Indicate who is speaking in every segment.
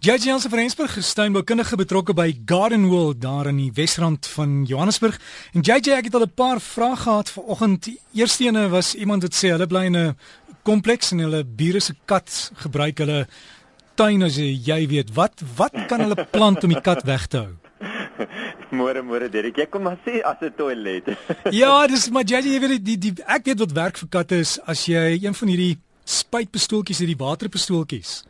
Speaker 1: JJ Jansen van Rensburg gesteun bekundige betrokke by Garden World daar in die Wesrand van Johannesburg. En JJ ek het al 'n paar vrae gehad vanoggend. Eerste ene was iemand wat sê hulle bly in 'n kompleks en hulle bure se kat gebruik hulle tuin as jy weet wat wat kan hulle plant om die kat weg te hou?
Speaker 2: Môre môre Derek, jy kom maar sê as 'n toilet.
Speaker 1: ja, dis maar JJ jy weet die, die die ek weet wat werk vir katte is as jy een van hierdie spuitpistooltjies, hierdie waterpistooltjies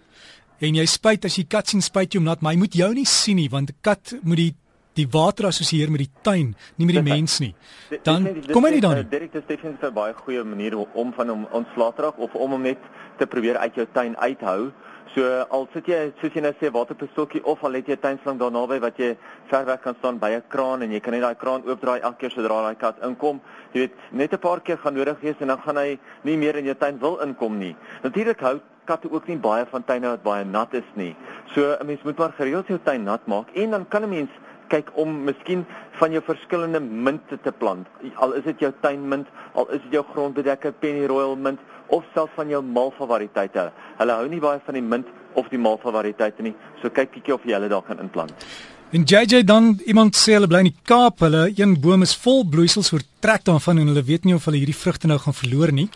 Speaker 1: en jy spuit as jy kat sien spuit jy hom nat, maar hy moet jou nie sien nie want 'n kat moet die die water assosieer met die tuin, nie met die mens nie. Dan kom hy nie dan nie.
Speaker 2: Direk te definitief 'n baie goeie manier om van hom ontslae te raak of om hom net te probeer uit jou tuin uithou. So al sit jy soos jy nou sê waterpistooltjie of al het jy 'n tuinslang daar naby wat jy ver weg kan staan by 'n kraan en jy kan net daai kraan oopdraai elke keer sodra daai kat inkom. Jy weet net 'n paar keer gaan nodig wees en dan gaan hy nie meer in jou tuin wil inkom nie. Natuurlik hou katte ook nie baie van tuine wat baie nat is nie. So 'n mens moet maar gereeld jou tuin nat maak en dan kan 'n mens kyk om miskien van jou verskillende minte te plant. Al is dit jou tuinmint, al is dit jou grondbedekker pennyroyal mint of selfs van jou malva variëteite. Hulle hou nie baie van die mint of die malva variëteite nie. So kyk bietjie of jy hulle daar kan inplant.
Speaker 1: En JJ dan iemand sê hulle bly in die Kaap, hulle een boom is vol bloeisels oortrek daarvan en hulle weet nie of hulle hierdie vrugte nou gaan verloor nie.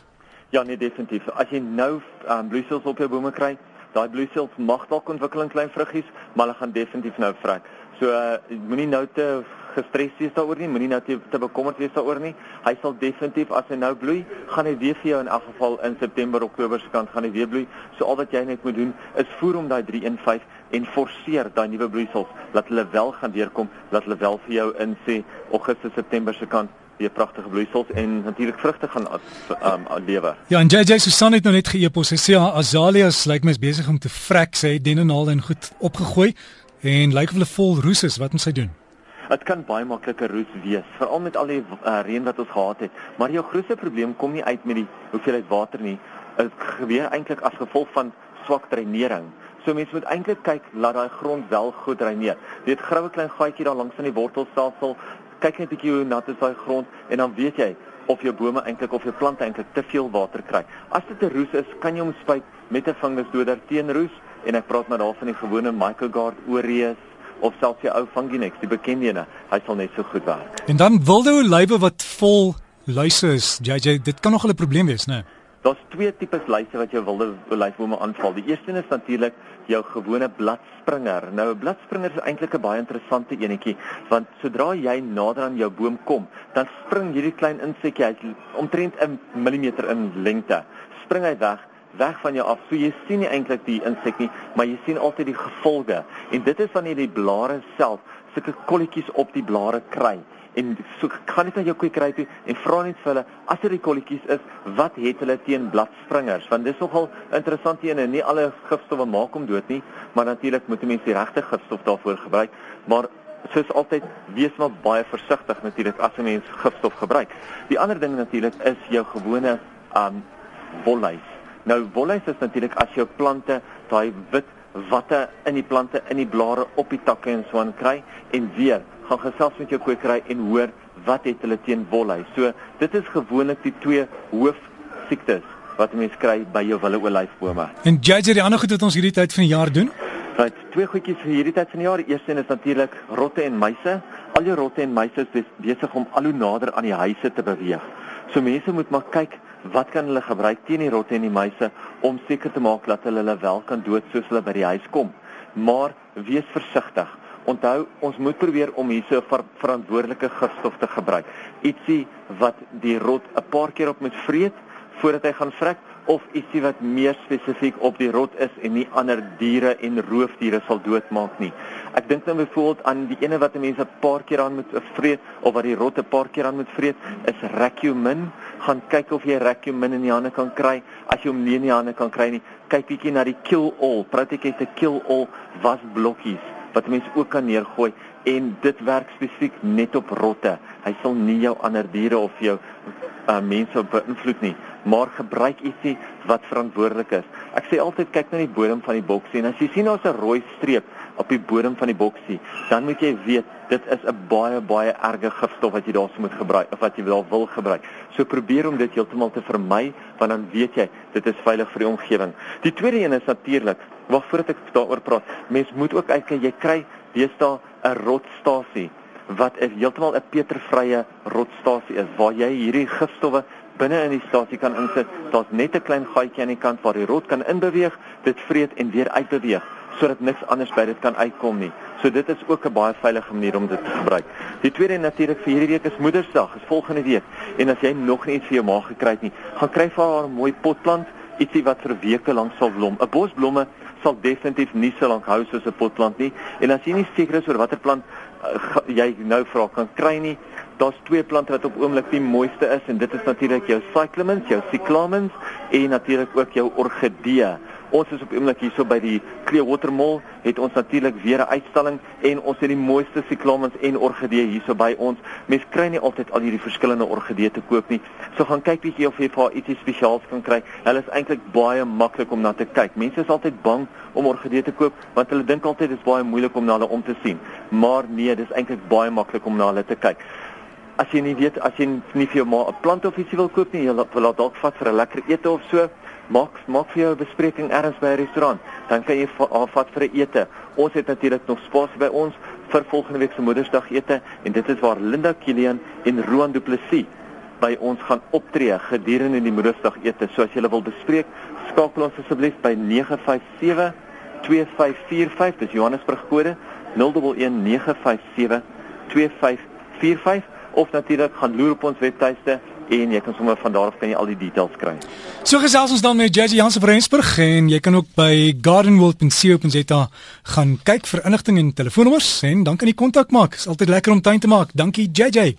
Speaker 2: Ja, nee definitief. As jy nou um, bloeisels op jou bome kry, daai bloeisels mag dalk ontwikkel in klein vruggies, maar hulle gaan definitief nou vrek. So uh, moenie nou te gestres wees daaroor nie, moenie nou te, te bekommerd wees daaroor nie. Hy sal definitief as hy nou bloei, gaan hy weer vir jou in elk geval in September, Oktober se kant gaan hy weer bloei. So al wat jy net moet doen is voer hom daai 315 en forceer daai nuwe bloeisels dat hulle wel gaan deurkom, dat hulle wel vir jou in sê Augustus, September se kant weer pragtige bloeisels en natuurlik vrugte gaan um lewer.
Speaker 1: Ja, en JJ Susan het nou net geëpos. Sy sê azaleas lyk my is besig om te vrek. Sy het dennenaal en goed opgegooi en lyk of hulle vol roes is. Wat moet sy doen?
Speaker 2: Dit kan baie maklike roes wees, veral met al die uh, reën wat ons gehad het. Maar jou grootste probleem kom nie uit met die hoeveelheid water nie. Dit gebeur eintlik as gevolg van swak dreinering. So mense moet eintlik kyk laat daai grond wel goed dreineer. Jy het grawe klein gaatjie daar langs aan die wortelstelsel, kyk net 'n bietjie hoe nat is daai grond en dan weet jy of jou bome eintlik of jou plante eintlik te veel water kry. As dit 'n roes is, kan jy hom spuit met 'n fungusdoder teen roes en ek praat maar daarvan die gewone Michaelgard Oreus of selfs die ou Funginex, die bekende ene. Hy sal net so goed werk.
Speaker 1: En dan wilde olywe wat vol luise is, JJ, dit kan nog 'n probleem wees, né? Nee?
Speaker 2: Daar's twee tipes luise wat jou wilde olyfbome aanval. Die eerste is natuurlik jou gewone bladspringer. Nou 'n bladspringer is eintlik 'n baie interessante enetjie want sodra jy nader aan jou boom kom, dan spring hierdie klein insekkie uit omtrent 'n millimeter in lengte. Spring hy weg weg van jou af. So jy sien nie eintlik die insek nie, maar jy sien altyd die gevolge. En dit is wanneer die blare self sulke kolletjies op die blare kry en so gaan net na jou kwekery toe en vra net vir hulle as dit die kolletjies is, wat het hulle teen bladspringers? Want dis nogal interessant hier en nie alle gifstowwe maak hom dood nie, maar natuurlik moet 'n mens die regte gifstof daarvoor gebruik. Maar soos altyd, wees maar baie versigtig natuurlik as 'n mens gifstof gebruik. Die ander ding natuurlik is jou gewone um wolluis. Nou wolluis is natuurlik as jou plante daai wit watte in die plante in die blare op die takke en so aan kry en weer gaan gesels met jou kwekery en hoor wat het hulle teen wolhuis. So dit is gewoonlik die twee hoof siektes wat mense kry by jou wille olyfbome.
Speaker 1: En JJ, die ander goed wat ons hierdie tyd van die jaar doen?
Speaker 2: Right, twee goedjies vir hierdie tyd van die jaar. Eerste een is natuurlik rotte en muise. Al die rotte en muise is besig om al hoe nader aan die huise te beweeg. So mense moet maar kyk wat kan hulle gebruik teen die rotte en die muise om seker te maak dat hulle hulle wel kan dood soos hulle by die huis kom. Maar wees versigtig. Onthou, ons moet probeer om hierse ver verantwoordelike gifstof te gebruik. Ietsie wat die rot 'n paar keer op moet vreet voordat hy gaan vrek of ietsie wat meer spesifiek op die rot is en nie ander diere en roofdiere sal doodmaak nie. Ek dink nou byvoorbeeld aan die ene wat mense 'n paar keer aan moet vreet of wat die rot 'n paar keer aan moet vreet, is Recumin. Gaan kyk of jy Recumin in die hande kan kry. As jy hom nie in die hande kan kry nie, kyk bietjie na die Kill All. Pratiek het 'n Kill All wasblokkies wat mense ook kan neergooi en dit werk spesifiek net op rotte. Hy sal nie jou ander diere of jou uh, mense beïnvloed nie, maar gebruik ietsie wat verantwoordelik is. Ek sê altyd kyk na die bodem van die boksie en as jy sien daar's 'n rooi streep op die bodem van die boksie, dan moet jy weet dit is 'n baie baie erge gifstof wat jy daarso moet gebruik of wat jy wel wil gebruik. So probeer om dit heeltemal te vermy want dan weet jy dit is veilig vir die omgewing. Die tweede een is natuurlik Wag voordat ek daaroor praat. Mens moet ook kyk jy kry deesdae 'n rotstasie wat heeltemal 'n petervrye rotstasie is waar jy hierdie gifstowwe binne in die stasie kan insit. Daar's net 'n klein gaatjie aan die kant waar die rot kan inbeweeg, dit vreet en weer uitbeweeg sodat niks anders by dit kan uitkom nie. So dit is ook 'n baie veilige manier om dit te gebruik. Die tweede natuurlik vir hierdie week is Moedersdag, is volgende week. En as jy nog nie iets vir jou ma gekry het nie, gaan kry vir haar 'n mooi potplant, ietsie wat vir weke lank sal blom. 'n Bosblomme sal definitief nie so lank hou soos 'n potplant nie. En as jy nie seker is oor watter plant uh, jy nou vra kan kry nie, daar's twee plante wat op oomblik die mooiste is en dit is natuurlik jou cyclamens, jou cyclamens en natuurlik ook jou orgidee. Ons is op oomblik hierso by die Clearwater Mall, het ons natuurlik weer 'n uitstalling en ons het die mooiste cyclamens en orgidee hierso by ons. Mense kry nie altyd al hierdie verskillende orgidee te koop nie. So gaan kyk bietjie of jy vir ietsie spesiaals kan kry. Hulle is eintlik baie maklik om na te kyk. Mense is altyd bang om orgidee te koop want hulle dink altyd dit is baie moeilik om na hulle om te sien. Maar nee, dis eintlik baie maklik om na hulle te kyk as jy nie weet as jy nie vir jou ma 'n plant of ietsie wil koop nie, jy laat dalk vat vir 'n lekker ete of so, maak maak vir jou 'n bespreking ergens by 'n restaurant, dan kan jy haar vat vir 'n ete. Ons het natuurlik nog spasie by ons vir volgende week se Moedersdag ete en dit is waar Linda Kilian en Roan Du Plessis by ons gaan optree gedurende die Moedersdag ete. So as jy wil bespreek, skakel ons asseblief by 957 2545, dis Johannesburg kode 011 957 2545 of natuurlik gaan loer op ons webtuiste en jy kan sommer van daar af kan jy al die details kry.
Speaker 1: So gesels ons dan met Jazzy Jansen van Rensburg en jy kan ook by gardenworld.co.za gaan kyk vir inligting en telefoonnommers en dan kan jy kontak maak. Is altyd lekker om tyd te maak. Dankie JJ.